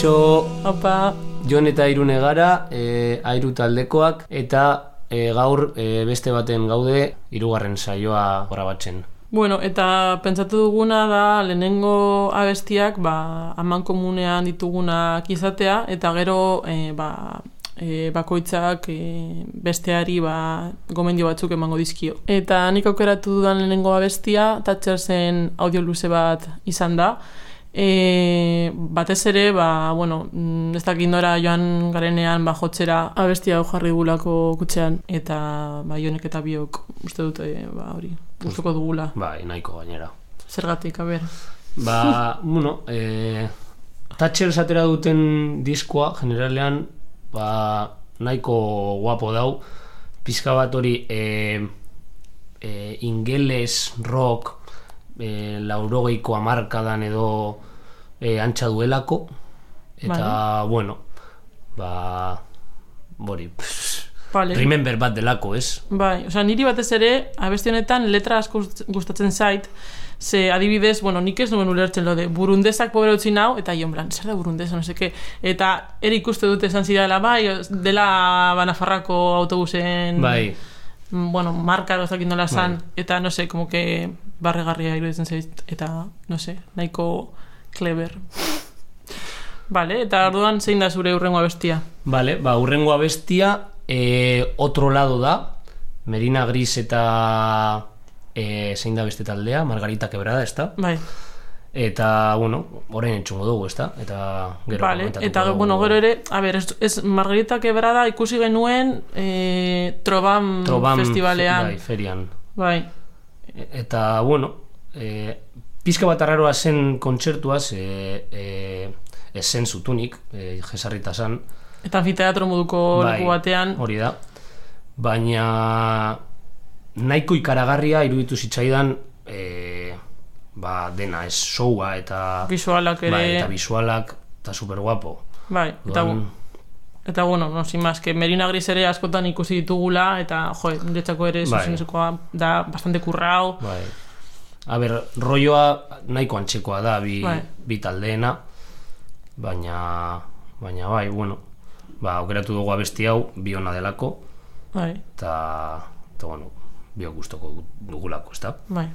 Kaixo, Opa, Jon eta Irune gara, e, airu taldekoak, eta e, gaur e, beste baten gaude, hirugarren saioa grabatzen. bueno, eta pentsatu duguna da lehenengo abestiak ba, aman komunean ditugunak izatea, eta gero e, ba, e, bakoitzak e, besteari ba, gomendio batzuk emango dizkio. Eta nik aukeratu dudan lehenengo abestia, Thatchersen audio luze bat izan da, E, batez ere, ba, bueno, mm, ez dakit nora joan garenean ba, jotzera abestia hau jarri gulako kutxean, eta ba, jonek eta biok uste dute ba, hori, gustuko dugula. Bai, nahiko gainera. Zergatik, a ber. Ba, bueno, e, Thatcher zatera duten diskoa, generalean, ba, nahiko guapo dau, pizka bat hori e, e, ingeles, rock, e, laurogeiko amarkadan edo e, antxa duelako, eta, bueno, ba, bori, Vale. remember bat delako, ez? Bai, osea, niri batez ere, abesti honetan letra asko gust- gustatzen zait, ze adibidez, bueno, nik ez nuen ulertzen lo de burundesak pobre utzi nau, eta jo, en plan, zer da burundesa, no seke, eta ere ikuste dute esan zidala, bai, dela Banafarrako autobusen, Bai, bueno, marka edo ez dakit nola esan, eta, no sé, como que barregarria iruditzen zait, eta, no sé, nahiko clever. Vale, eta orduan zein da zure urrengo abestia? Vale, ba, urrengo abestia e, otro lado da Merina Gris eta e, zein da beste taldea Margarita Quebrada, ezta? Bai, Eta, bueno, orain entzungo dugu, ezta? Eta gero Vale, eta dugu. bueno, gero ere, a ber, ez, ez Margarita Quebrada ikusi genuen e, Trobam, Trobam festivalean. Bai, ferian Bai, E- Eta, bueno, e, pizka bat arraroa zen kontzertuaz e, e, ez zen zutunik, e, jesarrita zan, eta anfiteatro moduko leku batean. Bai, hori da. Baina nahiko ikaragarria iruditu zitzaidan e, ba, dena ez showa eta Visualak ere. bai, eta visualak eta super guapo. Bai, eta, eta bueno, no, sin más, que Merina Gris ere askotan ikusi ditugula, eta, jo, niretzako ere Bai. zuzenekoa da bastante kurrao. bai. A ber, rolloa nahiko antzekoa da bi, Bai. bi taldeena, baina, baina bai, bueno, ba, aukeratu dugu abesti hau, bi ona delako, Bai, eta, eta bueno, biok gustoko dugulako, ezta? bai.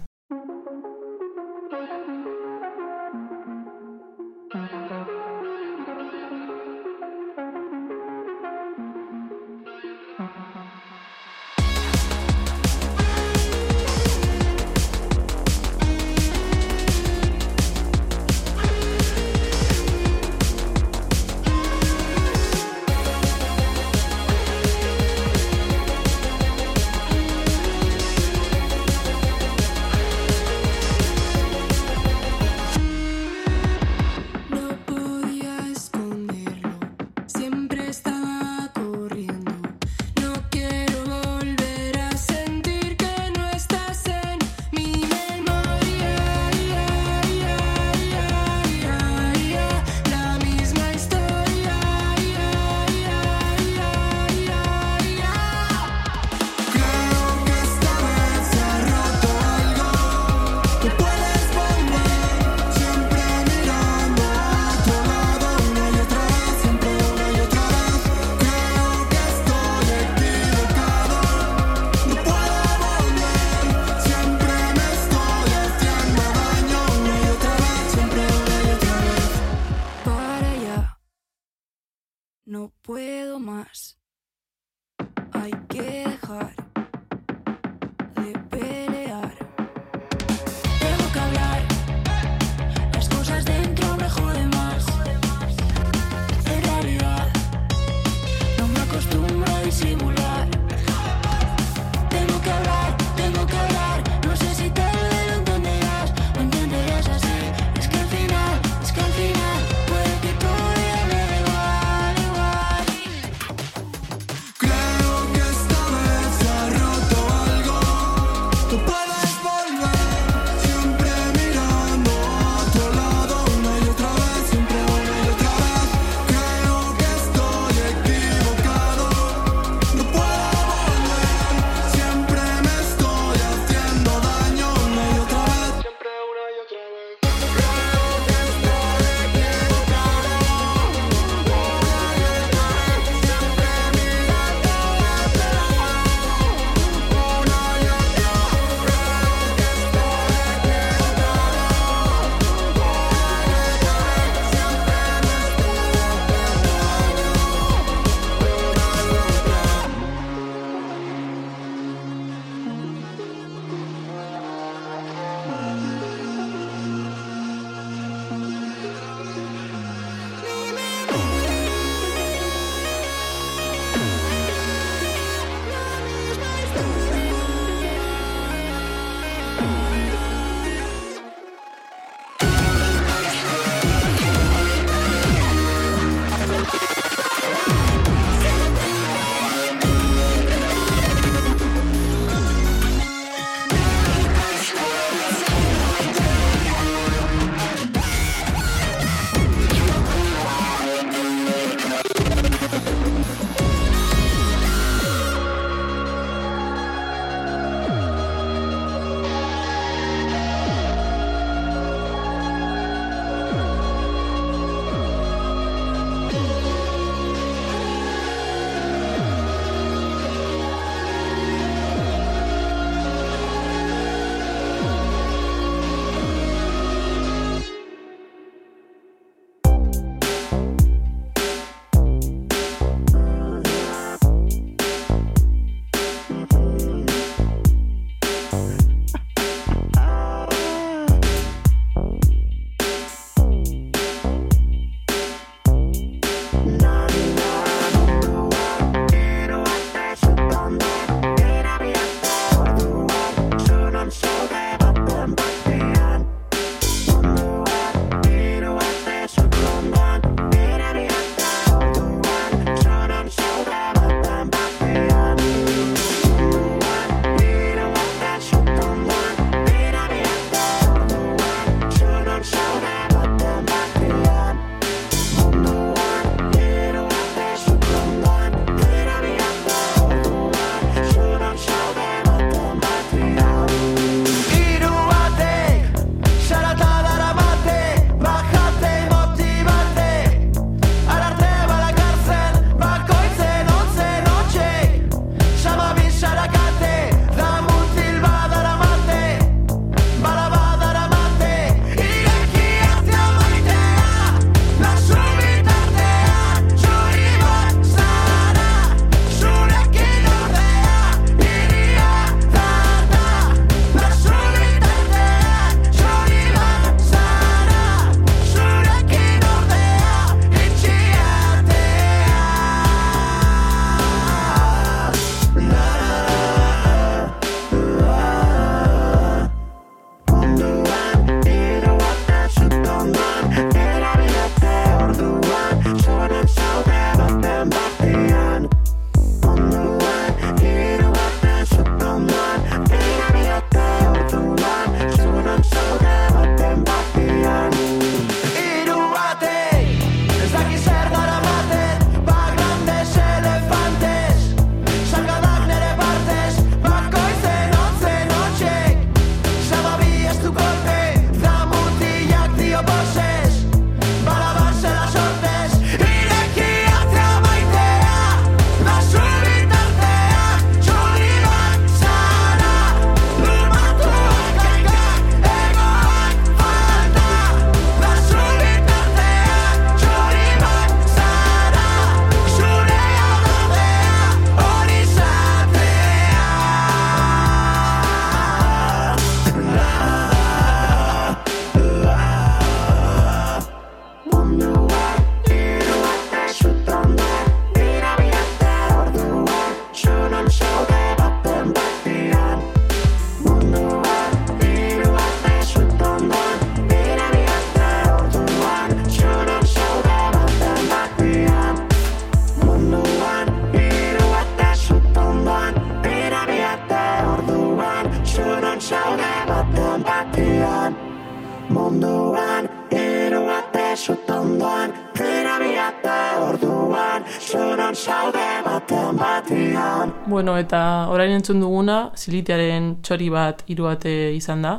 Bueno, eta orain entzun duguna, zilitearen txori bat irubate izan da.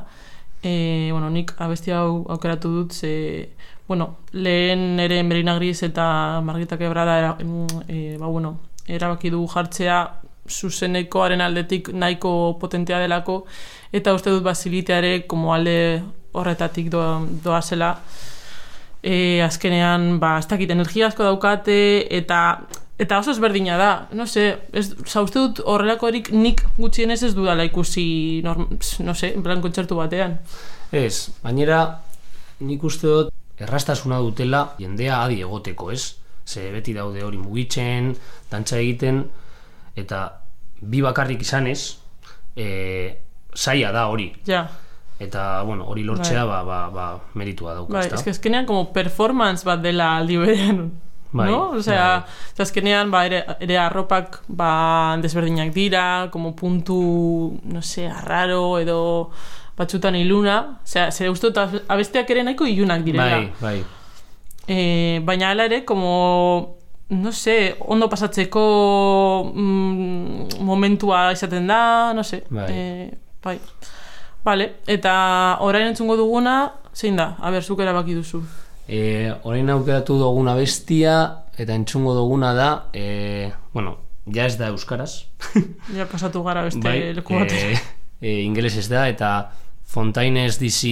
E, bueno, nik abesti hau aukeratu dut, ze, bueno, lehen ere Merina eta Margita Quebrada era, mm, e, ba, bueno, erabaki du jartzea zuzenekoaren aldetik nahiko potentea delako, eta uste dut baziliteare como alde horretatik doa, doa zela, e, azkenean, ba, ez dakit, energia asko daukate, eta eta oso ezberdina da, no sé, ez, oza, uste dut horrelakorik nik gutxienez ez dudala ikusi, norm, no sé, en plan kontzertu batean. Ez, gainera, nik uste dut errastasuna dutela jendea adi egoteko, ez? Ze beti daude hori mugitzen, dantza egiten, eta bi bakarrik izanez, e, saia da hori. Ja, Eta, bueno, hori lortzea, ba, ba, ba, meritua dauka, bai, ezta? ez que azkenean como performance bat dela aldi berean, Bai, no? Osea, bai. eta azkenean ba, ere, ere arropak ba, desberdinak dira, como puntu, no sé, arraro edo batzutan iluna, osea, zer uste dut abesteak ere nahiko ilunak direla. Bai, bai. E, baina hala ere, como, no sé, ondo pasatzeko mm, momentua izaten da, no sé. Bai. E, bai. Vale, eta orain entzungo duguna, zein da? A ber, zuk erabaki duzu. E, orain aukeratu duguna bestia, eta entzungo duguna da, e, bueno, ja ez da euskaraz, Ja pasatu gara beste bai, leku batera. e, e, ingeles ez da, eta Fontaines DC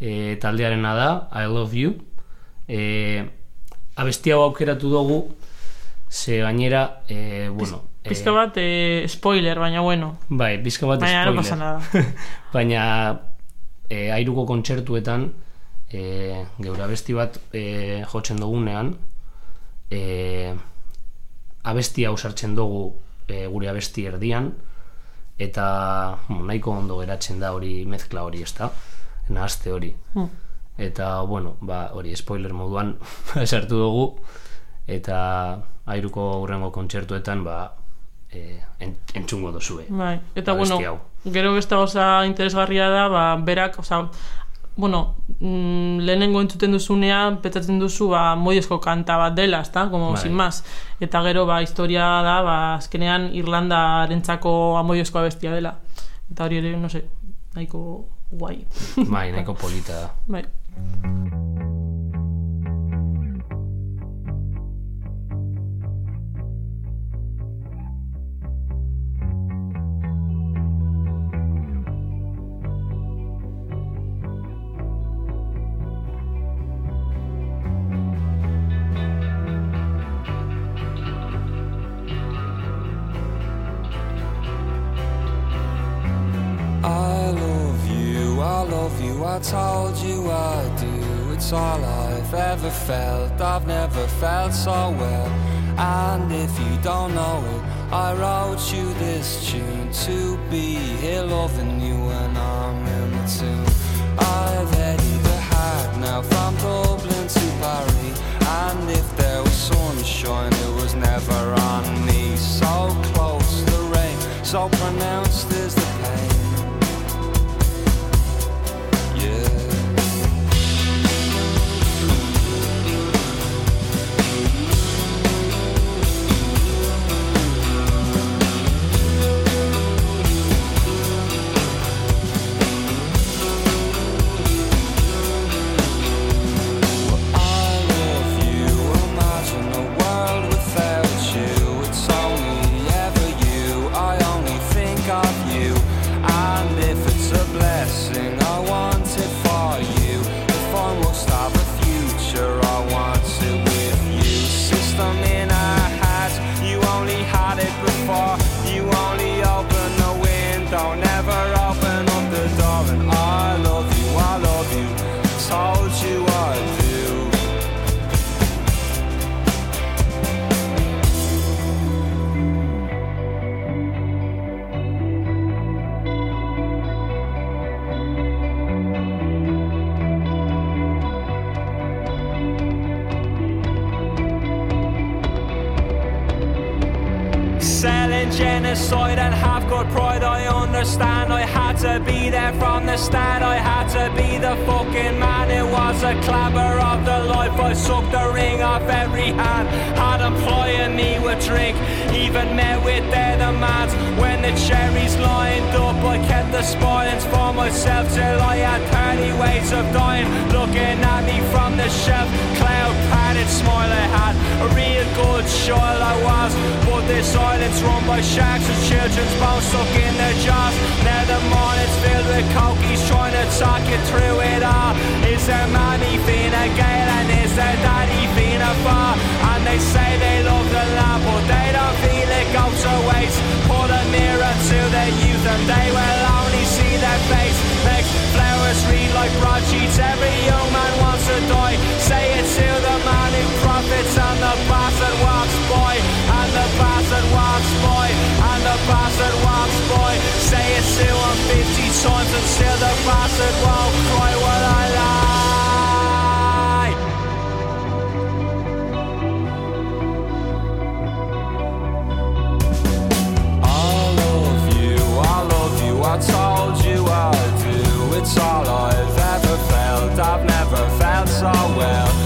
e, taldearena da, I Love You. E, abesti hau aukeratu dugu, ze gainera, e, bueno... e, Pizka bat, eh, spoiler, baina bueno. Bai, bizka bat Baina no spoiler. pasa nada. Baina e, airuko kontzertuetan e, geure abesti bat e, jotzen dugunean e, abesti hau sartzen dugu e, gure abesti erdian eta bueno, nahiko ondo geratzen da hori mezkla hori ez da nahazte hori Hmm. eta bueno, ba, hori spoiler moduan sartu dugu eta airuko hurrengo kontzertuetan ba, e, en, entzungo dozue Bai, eta Abesti bueno, hau. gero beste gauza interesgarria da, ba, berak, oza, bueno, mm, lehenengo entzuten duzunean, petzatzen duzu, ba, moiezko kanta bat dela, ezta, como Bai. sin más. Eta gero, ba, historia da, ba, azkenean Irlandarentzako amoiezko abestia dela. Eta hori ere, no sé, nahiko guai. bai, nahiko polita da bai. Felt so well. And if you don't know it, I wrote you this tune to be here loving you when I'm in the tune. I've headed the hard now from Dublin to Paris. And if there was sunshine, it was never on me. So close, the rain, so pronounced is the This island's run by sharks and children's bones stuck in their jaws. Now the morning's filled with cokies trying to talk you through it all. Is there mommy Fina Gale and is there daddy Fina Far? And they say they love the land, but they don't feel it go to waste. Put a mirror to their youth and they will only see their face. Makes flowers read like broadsheets. Every young man wants to die. Say it to the man who profits and the bastard walks by. And the bastard walks by. And the bastard walks by. Say it to him 50 times and still the bastard won't cry while I lie. I love you, I love you, I told you I do. It's all I've ever felt, I've never felt so well.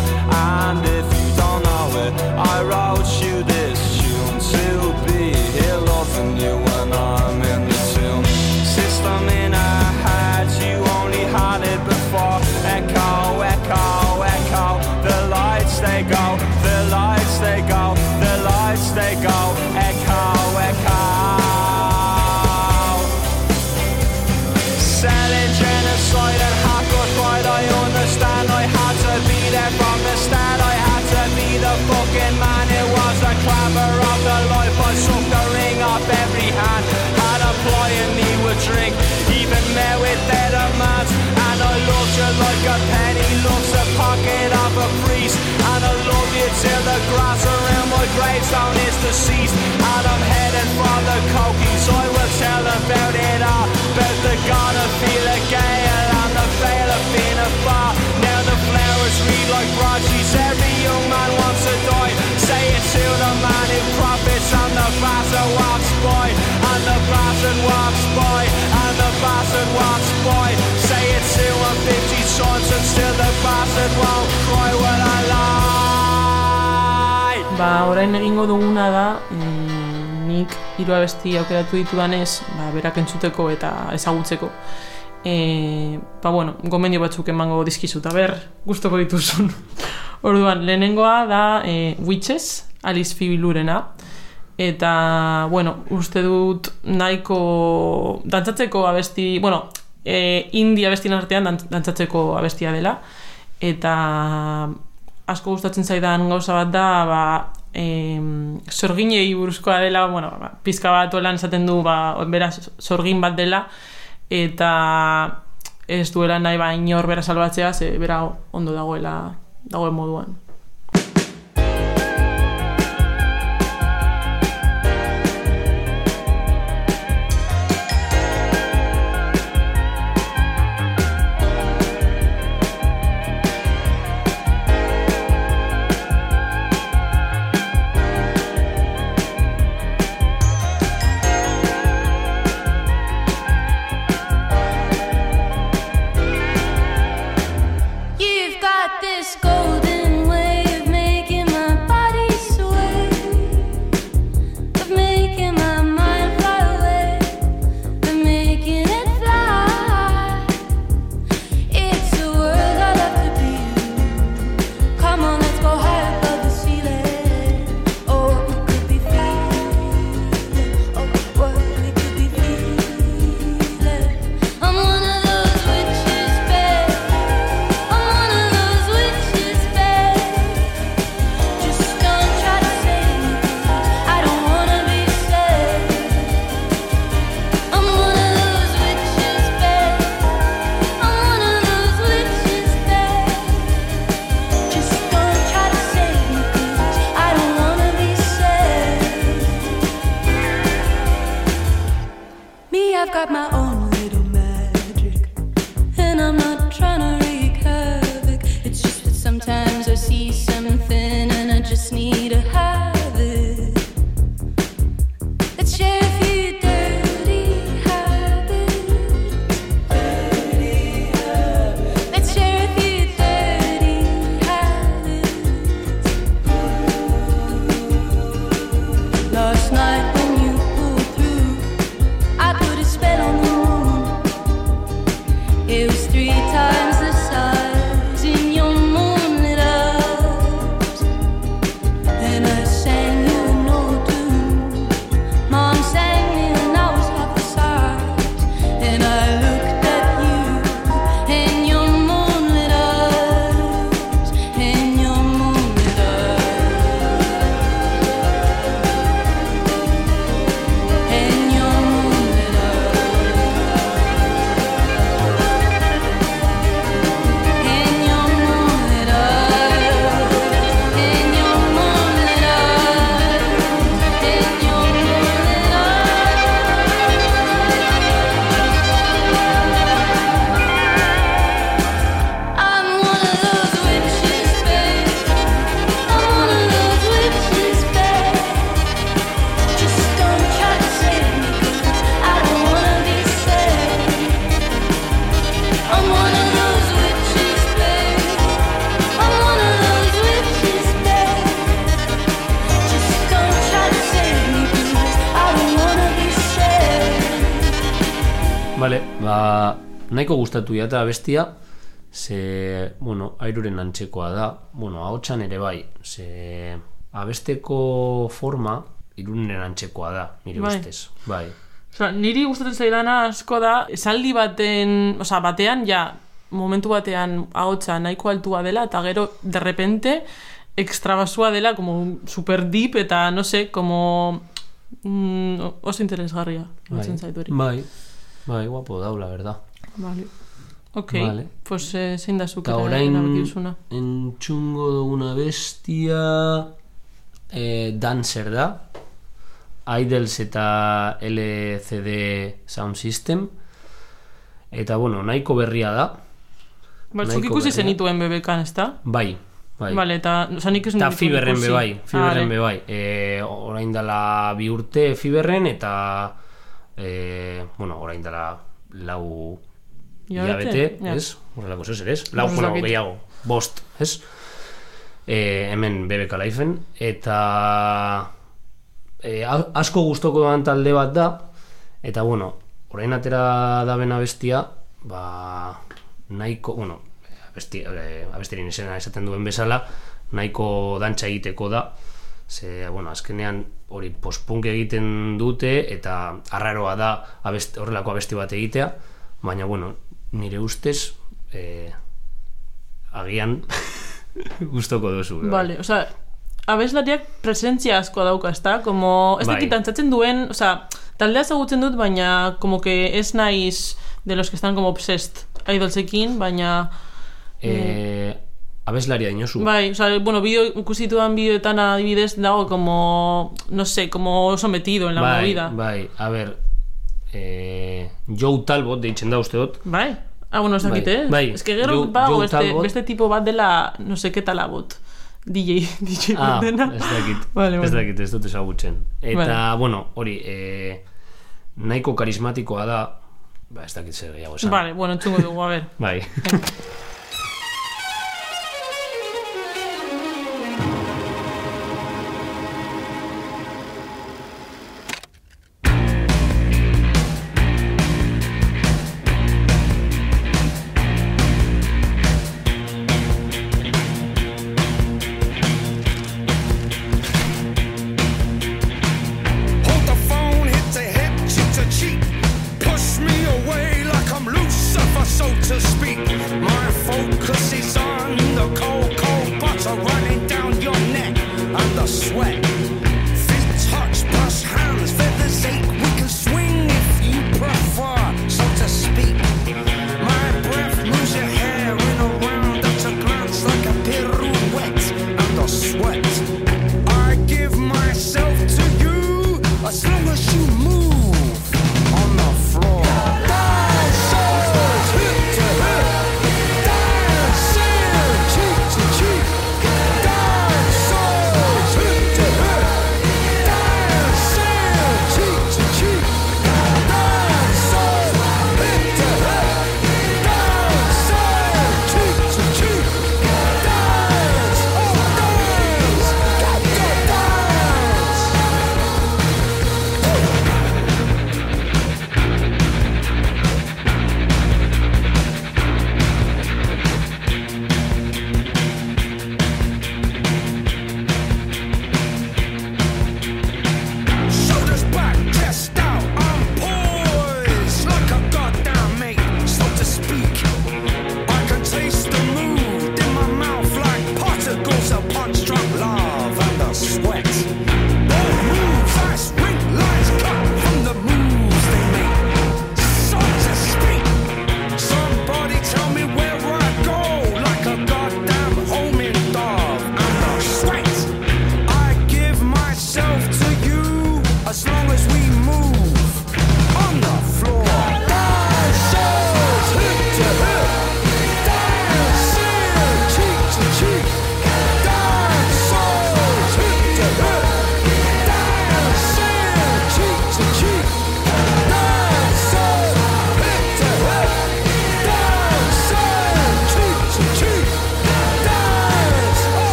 Ba, orain egingo duguna da, mm, nik hiru abesti aukeratu ditudanez, ba, berak entzuteko eta ezagutzeko. E, ba, bueno, gomendio batzuk emango dizkizut, ber, gustoko dituzun. Orduan, lehenengoa da e, Witches, Alice Fibilurena, eta, bueno, uste dut nahiko dantzatzeko abesti, bueno, e, indie abestien artean dant- dantzatzeko abestia dela, eta asko gustatzen zaidan gauza bat da, ba, em, sorginei buruzkoa dela, bueno, ba, pizka bat holan esaten du, ba, bera sorgin bat dela, eta ez duela nahi ba inor bera salbatzea, ze bera ondo dagoela, dagoen moduan. Nahiko gustatu jata bestia, ze, bueno, airuren antzekoa da, bueno, ahotsan ere bai, ze abesteko forma irunen antzekoa da, nire Bai. ustez. Bai. Osa, niri gustatzen zaidana asko da, esaldi baten, osa, batean, ja, momentu batean ahotsa nahiko altua dela, eta gero, de repente, extrabasua dela, como super deep, eta, no sé, como mm, oso interesgarria. Bai, Bai. zaitu bai, bai, guapo dau, la verdad. Vale. Ok, Vale. pues eh, zein da zuk Eta orain entzungo duguna bestia eh, Dancer da Idols eta LCD Sound System eta bueno, nahiko berria da Ba, zuk nahiko ikusi zenituen bebekan, ezta? bai, bai. Vale, eta, oza, nik ez eta fiberren ikusi. be bai, fiberren Ah, be bai e, orain dela bi urte fiberren eta e, bueno, orain dela lau Hilabete? ez? Horrelako zez, ez? Lau, bueno, gehiago, bost, ez? E, hemen BBK Lifeen, eta e, asko gustoko doan talde bat da, eta bueno, orain atera da bena bestia, ba, nahiko, bueno, abesti, e, abestirin izena esaten duen bezala, nahiko dantza egiteko da, ze, bueno, azkenean hori pospunk egiten dute, eta arraroa da abest, horrelako abesti bat egitea, baina, bueno, nire ustez, e, agian gustoko duzu. bai. Vale, oza, abeslariak presentzia asko dauka, ezta? Como, ez Bai. dakit antzatzen duen, oza, taldea ezagutzen dut, baina como que ez naiz de los que están como obsessed idolsekin, baina E, abeslaria dinozu. bai, oza, bueno, bideo, ikusituan bideoetan adibidez dago como, no sé, como oso metido en la bai, movida. Bai, a ber, e, Joe Talbot deitzen da uste dut. Bai? Ah, bueno, ez dakit, Bai, eh? bai. Ez que gero Joe- bago Joe beste, Talbot. beste tipo bat dela, no sé, qué talabot. DJ, DJ Ah, dena. ez dakit, Vale, ez bueno. dakit, ez dut ezagutzen. Eta, Vale. bueno, hori, e, nahiko karismatikoa da, ba, ez dakit zer gehiago esan. Vale, bueno, entzungo dugu, a ver. Bai.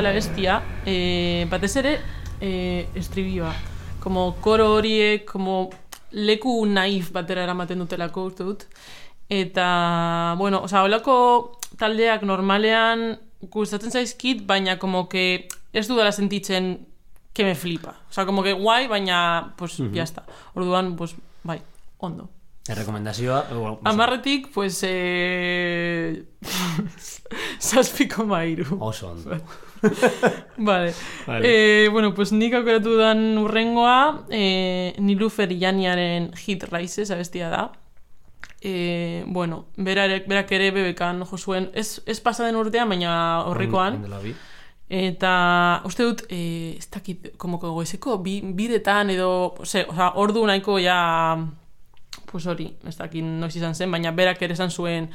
dela bestia, e, batez ere, e, estribioa. Como koro horiek, como leku naif batera eramaten dutelako, uste dut. Eta, bueno, osea, holako taldeak normalean gustatzen zaizkit, baina como que ez dudala sentitzen que me flipa. Osea, como que guai, baina, pues, ya está. Orduan, pues, bai, ondo. Errekomendazioa, bueno, Amarretik, pues, eh... Zazpiko mairu. oso ondo. Vale. Vale. Eh, bueno, pues nik aukeratu dan urrengoa, eh, Nilufer Janiaren Hit Rises abestia da. Eh, bueno, berarek, berak ere bebekan jo zuen, ez, ez pasaden urtean, baina horrekoan. Bi. Eta uste dut, eh, ez dakit, como que goizeko, bi, biretan edo, ose, oza, ordu nahiko ja, pues hori, ez dakit noiz izan zen, baina berak ere esan zuen,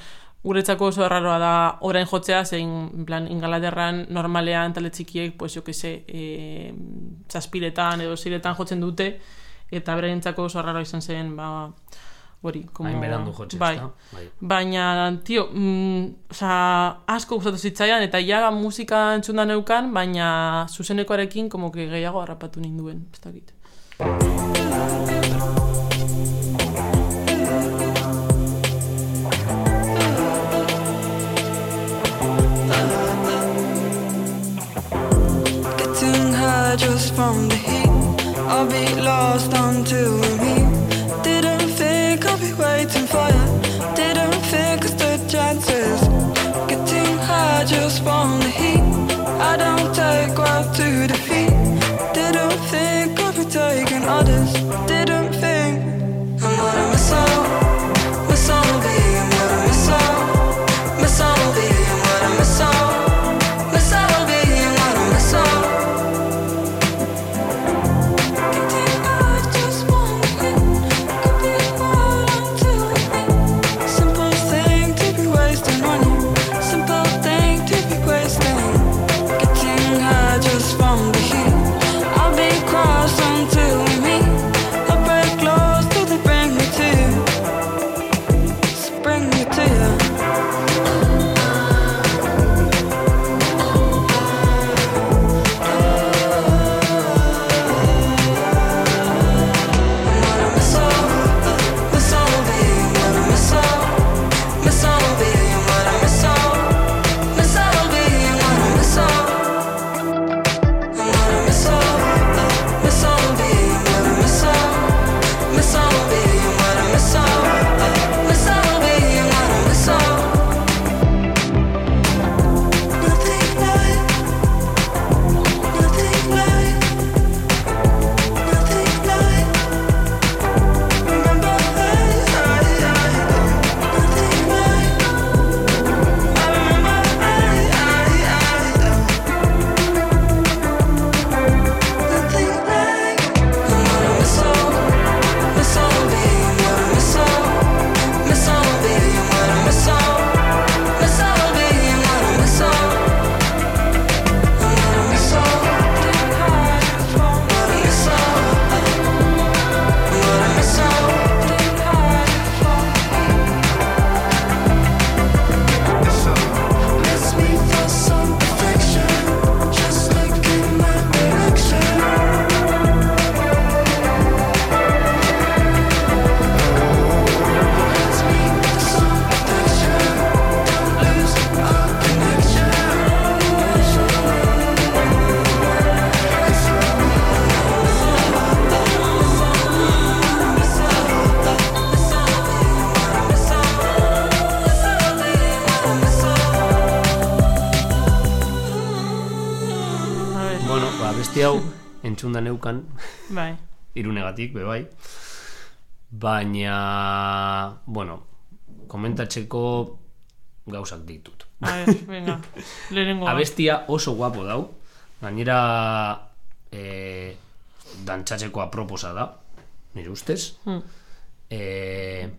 guretzako oso erraroa da orain jotzea, zein, plan, ingalaterran normalean talde txikiek, pues jo que se, eh, zazpiretan edo ziretan jotzen dute, eta berentzako oso erraroa izan zen, ba, hori, como... Hain berandu jotzea, bai. Bai. Baina, tio, mm, oza, asko gustatu zitzaidan, eta ja musika entzunda neukan, baina zuzenekoarekin como que gehiago harrapatu ninduen, ez dakit. Just from the heat. I'll be lost until we meet. Didn't think I'll be waiting for you. Didn't think I stood chances. Getting high just from the heat. Irunegatik, bebai. Baina, bueno, komentatzeko gauzak ditut. A ver, venga. Lehenengo. Abestia oso guapo dau. Gainera e, dantzatzeko aproposa da, nire ustez. Hmm. E,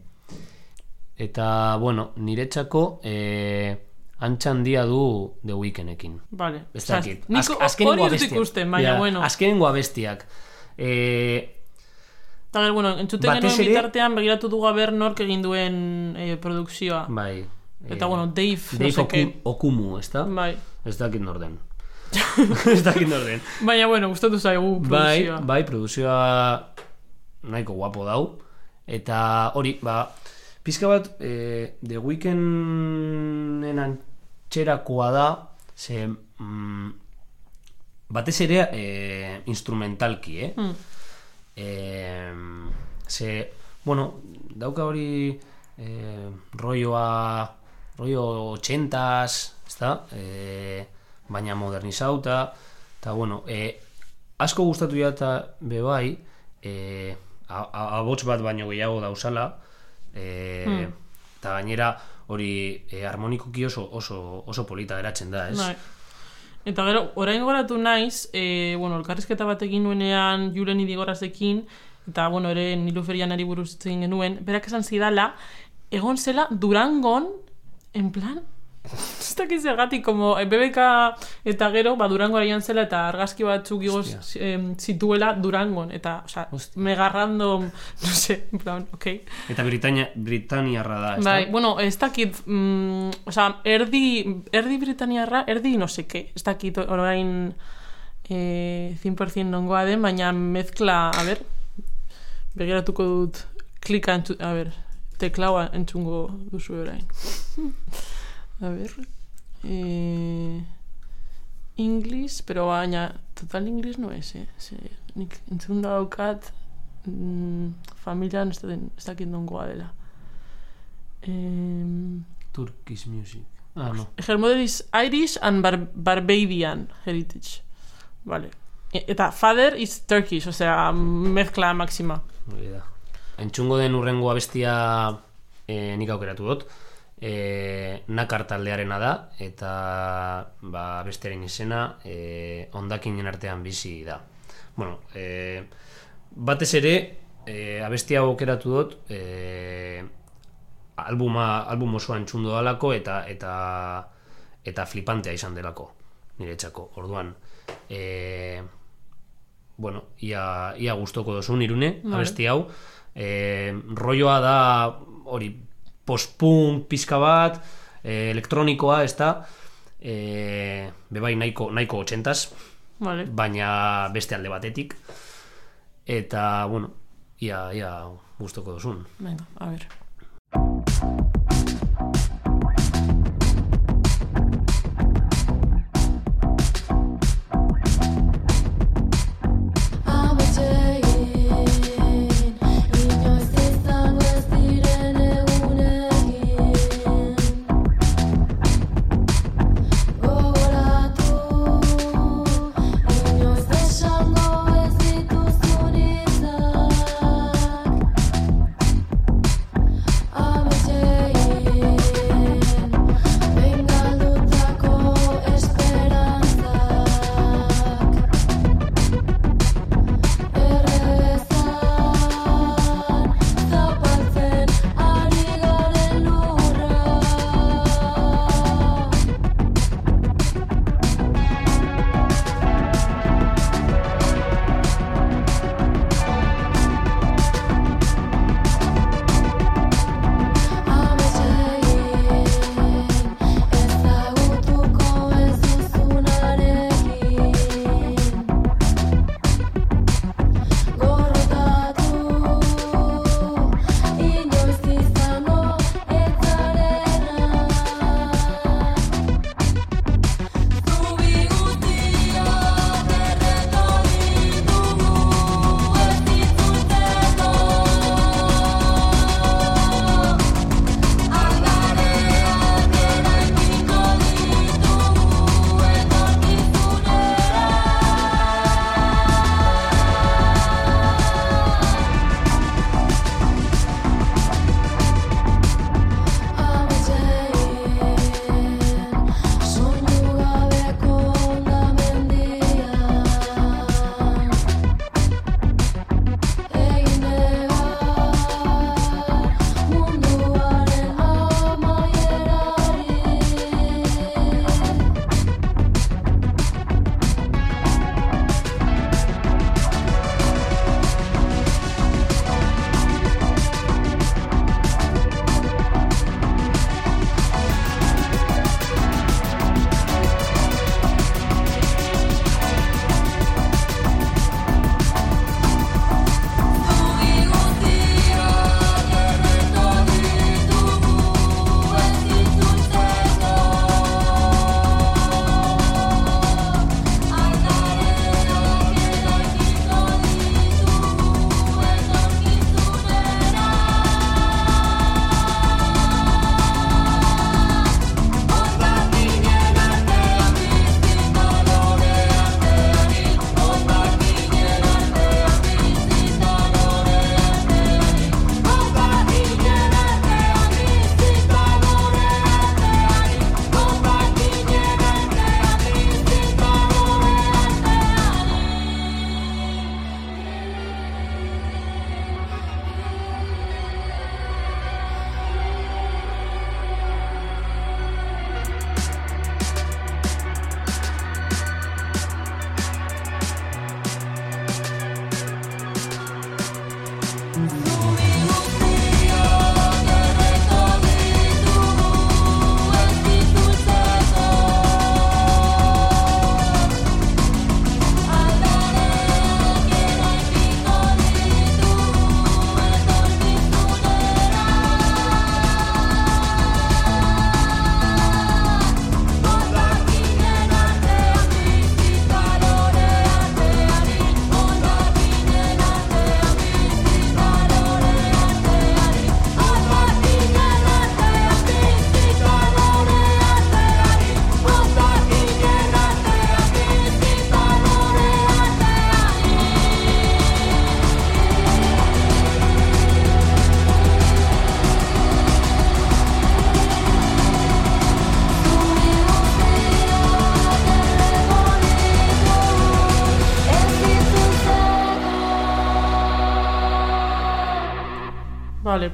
eta, bueno, niretzako e, antxa handia du The Weekndekin. Vale. Ez dakit. Az- azkenengo abestiak. ikusten, baina, Ja, bueno. Azkenengo abestiak. E, Eta gero, bueno, entzuten genuen ere- bitartean begiratu dugu aber nork egin duen eh, produkzioa. bai. Eta, bueno, Dave, no Dave sé Oku. Okumu, ez da? Bai. Ez dakit norden. ez dakit nor den. Baina, bueno, gustatu zaigu Bai, produkzioa. bai, produzioa nahiko guapo dau. Eta hori, ba, pizka bat, e, The Weeknden antxerakoa da, ze, mm, batez ere e, instrumentalki, eh? Mm. E, ze, bueno, dauka hori e, rolloa, rollo 80s, ezta? E, baina modernizauta, eta bueno, e, asko gustatu jata bebai, e, a- abots bat baino gehiago dauzala, e, eta gainera hori e, harmonikoki oso, oso, oso polita geratzen da, ez? Bai. Eta gero, orain goratu naiz, e, bueno, elkarrizketa bat egin nuenean Julen Idigorazekin, eta, bueno, ere Niluferianari buruz hitz egin genuen, berak esan zidala, egon zela Durangon, en plan, ez dakit zergatik, como eh, BBK eta gero, ba, Durango joan zela eta argazki batzuk igoz em, zituela Durangon, eta, osea, Hostia. mega random, no sé, en plan, ok. Eta Britania, Britaniarra da, ez Bai, bueno, ez dakit, mm, osea, erdi, erdi britaniarra, erdi no seke, ez dakit orain eh, 100% nongoa den, baina mezkla, a ber, begiratuko dut klika a ber, teklaua entzungo duzu orain. a ber, eh, English, pero baina total English no es, eh? Ze, nik entzun daukat mm, familian ez, den, ez dakit nongoa dela. Em, Turkish music. Ah, no. her mother is Irish and Bar Barbadian heritage. Vale. E- Eta father is Turkish, osea, mezcla máxima. Hori da. Entzungo den urrengo abestia e, nik aukeratu dut. E, nakar taldearena da eta ba, bestearen izena e, ondakinen artean bizi da. Bueno, e, batez ere e, abestia aukeratu dut e, albuma, album osoa entzundu dalako eta eta eta flipantea izan delako niretzako. Orduan, e, bueno, ia, ia gustoko dozun irune, Vale. abesti hau. E, rolloa da hori post-punk pizka bat, e, elektronikoa, ez da, e, bebai nahiko, nahiko 80 Vale. baina beste alde batetik. Eta, bueno, ia, ia gustoko dozun. Venga, a ver.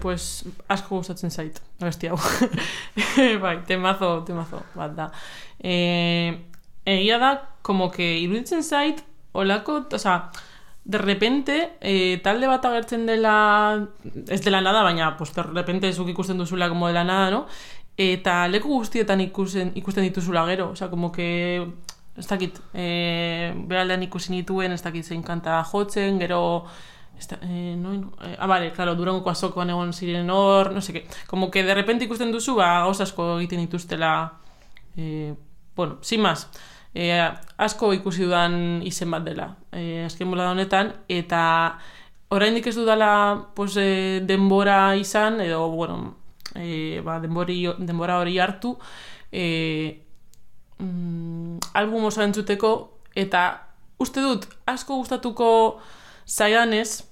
Pues asko gustatzen zait, abesti hau. bai, temazo, temazo, bat da. E, egia da, como que iruditzen zait, olako, osea, de repente, e, talde bat agertzen dela, ez dela nada, baina, pues, de repente zuk ikusten duzula como dela nada, no? Eta leku guztietan ikusten, ikusten dituzula gero, osea, como que ez dakit, e, behaldean ikusi nituen, ez dakit zein kanta jotzen, gero, ez da, e, no, no, e, ah, vale, claro, durangoko azokoan egon ziren hor, no qué, como que de repente ikusten duzu, ba, gauza asko egiten dituztela, e, bueno, sin más, e, asko ikusi dudan izen bat dela, e, azken bola honetan, eta oraindik ez dudala pues, e, denbora izan, edo, bueno, e, ba, denbori, denbora hori hartu, e, mm, album oso entzuteko, eta uste dut asko gustatuko zaidanez,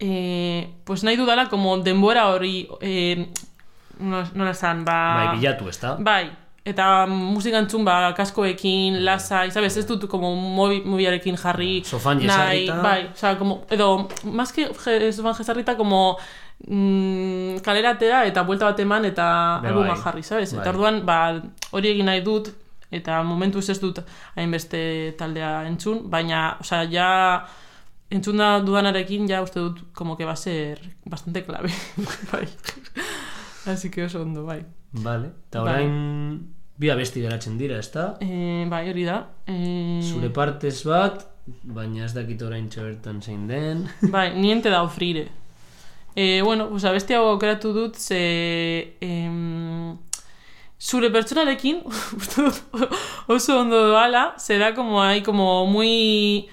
e, pues nahi dudala como denbora hori e, nola esan, ba... Bai, bilatu, ez da? Bai, eta musika entzun ba, kaskoekin, lasai, sabes, ez dut como mobi, mobiarekin jarri Sofan nahi, bai, osea, como, edo, más que je- sofan jesarrita, como mm, kalera atera eta buelta bat eman eta Be, albuma bai. jarri, sabes? Bai. Eta orduan, ba, hori egin nahi dut, eta momentuz ez dut hainbeste taldea entzun, baina, osea, ja entzun da dudanarekin, ja uste dut, como que va a ser bastante clave, bai. Así que oso ondo, bai. Vale. Eta Bai. orain bi abesti geratzen dira, ez da? E, bai, hori da. E, Zure partez bat, baina ez dakit orain bertan zein den. Bai, niente da ofrire. E, bueno, pues abesti hau aukeratu dut, ze... Em, zure pertsonarekin, uste dut oso ondo doala, ze da como, hai como muy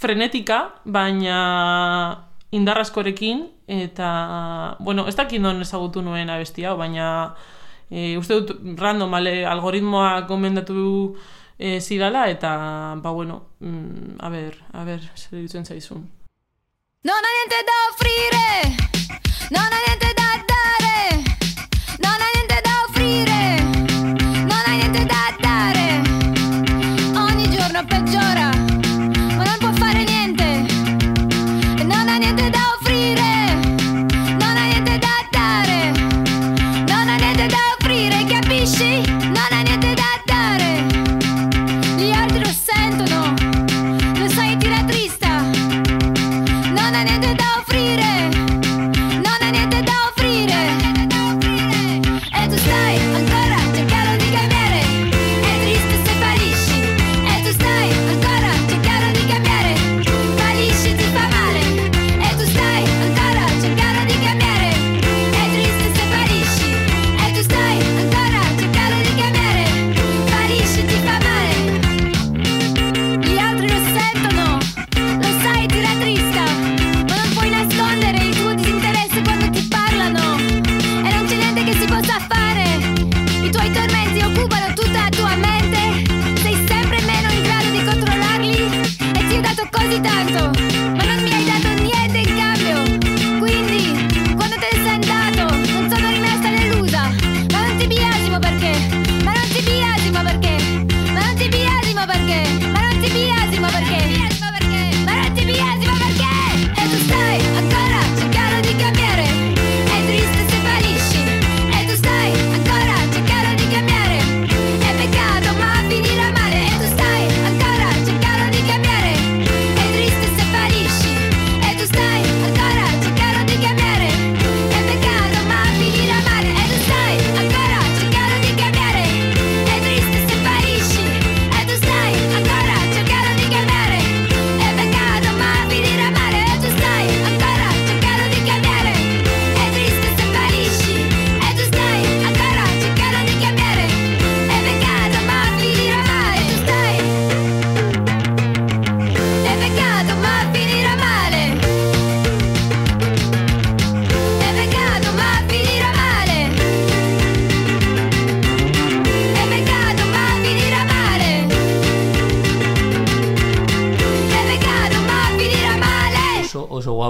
frenética, baina indarraskorekin, eta, bueno, ez dakit non ezagutu nuen abesti hau, baina e, uste dut random ale, algoritmoa gomendatu e, zidala, eta, ba, bueno, mm, a ber, a ber, zer ditzen zaizun. Non ha niente da offrire, non ha niente da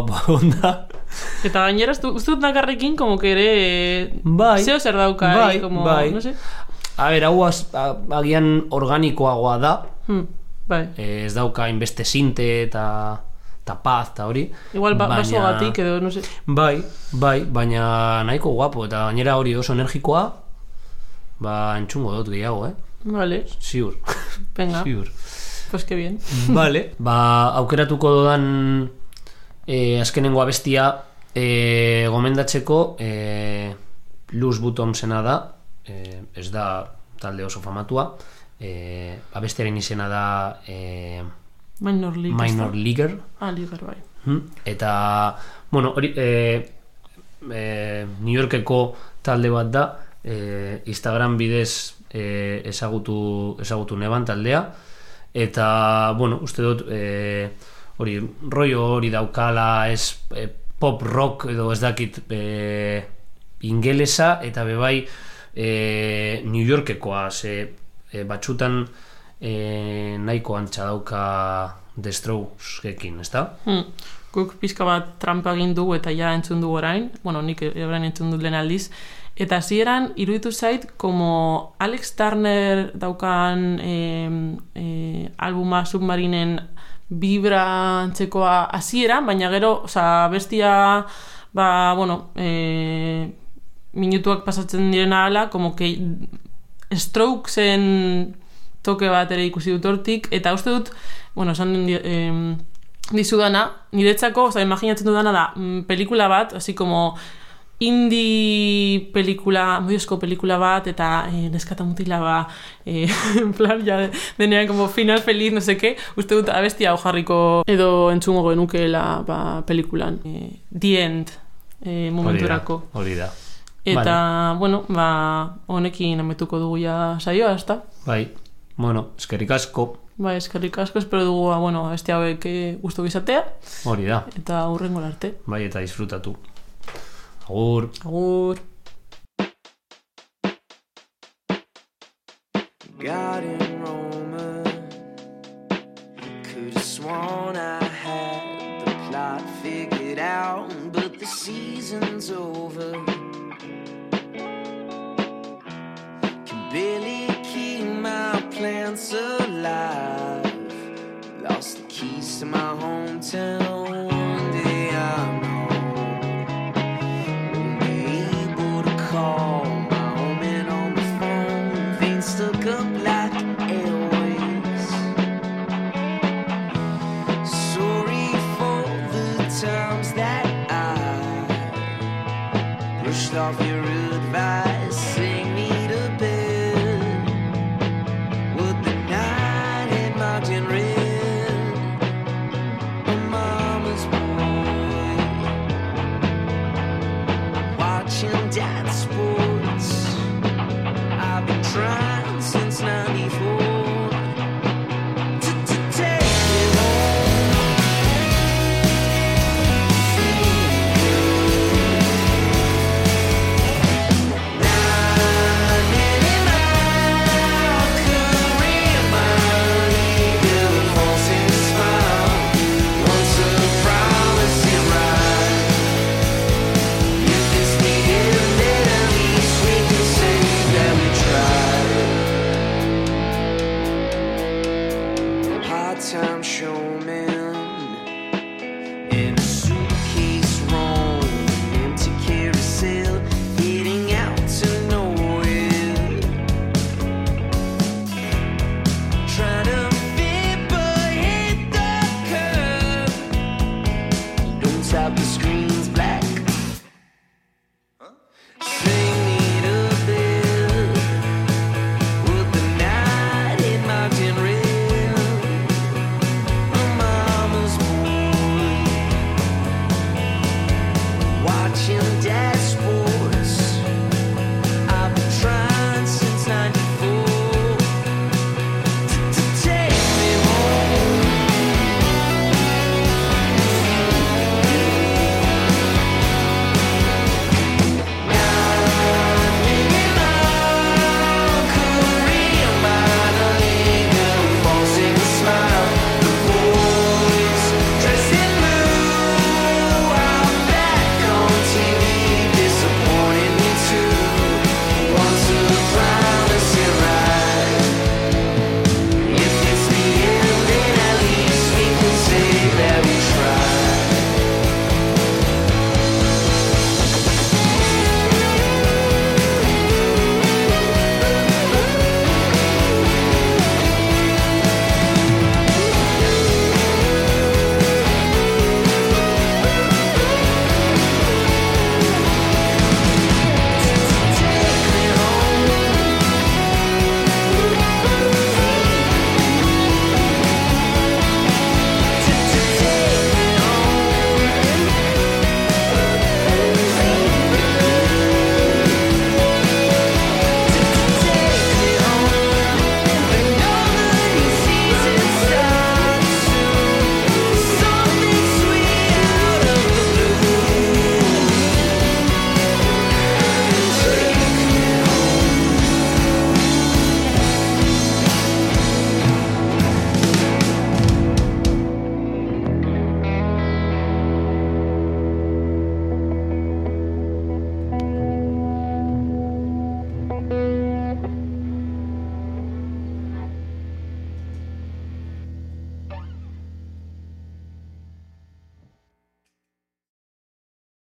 Oso guapo onda. Eta gainera, uste dut nakarrekin, como que ere... Bai. Zeo zer dauka, Bai, eh, como, bai. no sé. A ber, hau az, agian organikoagoa da, Hmm, bai. eh, ez dauka inbeste sinte eta, eta paz, eta hori. Igual ba, baina- basogatik edo, no sé. Bai, bai, baina nahiko guapo, eta gainera hori oso energikoa, ba, entzungo dut gehiago, eh? Vale, Ziur, venga, ziur. pues que bien. Vale, ba, aukeratuko dudan e, azkenengo abestia e, gomendatzeko e, Luz Butomsena da, e, ez da talde oso famatua, e, abestiaren izena da e, Minor League. Minor? Leaguer, Ah, Ligar, bai. Hmm? Eta, bueno, hori, e, e, New Yorkeko talde bat da, e, Instagram bidez e, ezagutu, ezagutu neban taldea, eta, bueno, uste dut, e, hori, rollo hori daukala, ez e, pop rock edo ez dakit e, ingelesa, eta bebai e, New Yorkekoa, ze e, batxutan e, nahiko antxa dauka The Strokes-ekin, ezta? Hmm. Guk pizka bat trampa egin dugu eta ja entzun dugu orain, bueno, nik orain entzun dut lehen aldiz, eta hasieran iruditu zait, como Alex Turner daukan eh, eh, albuma submarinen vibra antzekoa hasieran, baina gero, oza, bestia, ba, bueno, eh, minutuak pasatzen direna ala, como que Strokesen toke bat ere ikusi dut hortik, eta uste dut, bueno, esan em, dizudana, niretzako, oza, imaginatzen dudana da, mm, pelikula bat, así como indie pelikula, moiozko pelikula bat, eta eh, neskata mutila ba, eh, en plan, ja, denean como final feliz, no seke, uste dut abestia hau jarriko edo entzungo genukeela ba, pelikulan. Eh, the end, eh, momenturako. Hori da. Eta, bueno, ba, honekin ametuko dugu ja saioa, ezta? Bai, bueno, eskerrik asko, Ba, eskerrik asko, espero dugu, ba, bueno, beste hauek gustu izatea, hori da. eta aurrengo arte. Bai, eta disfrutatu. Agur. Agur! got in Roma. Could have sworn I had the plot figured out, but the season's over. Can barely keep my plants alive. Lost the keys to my hometown.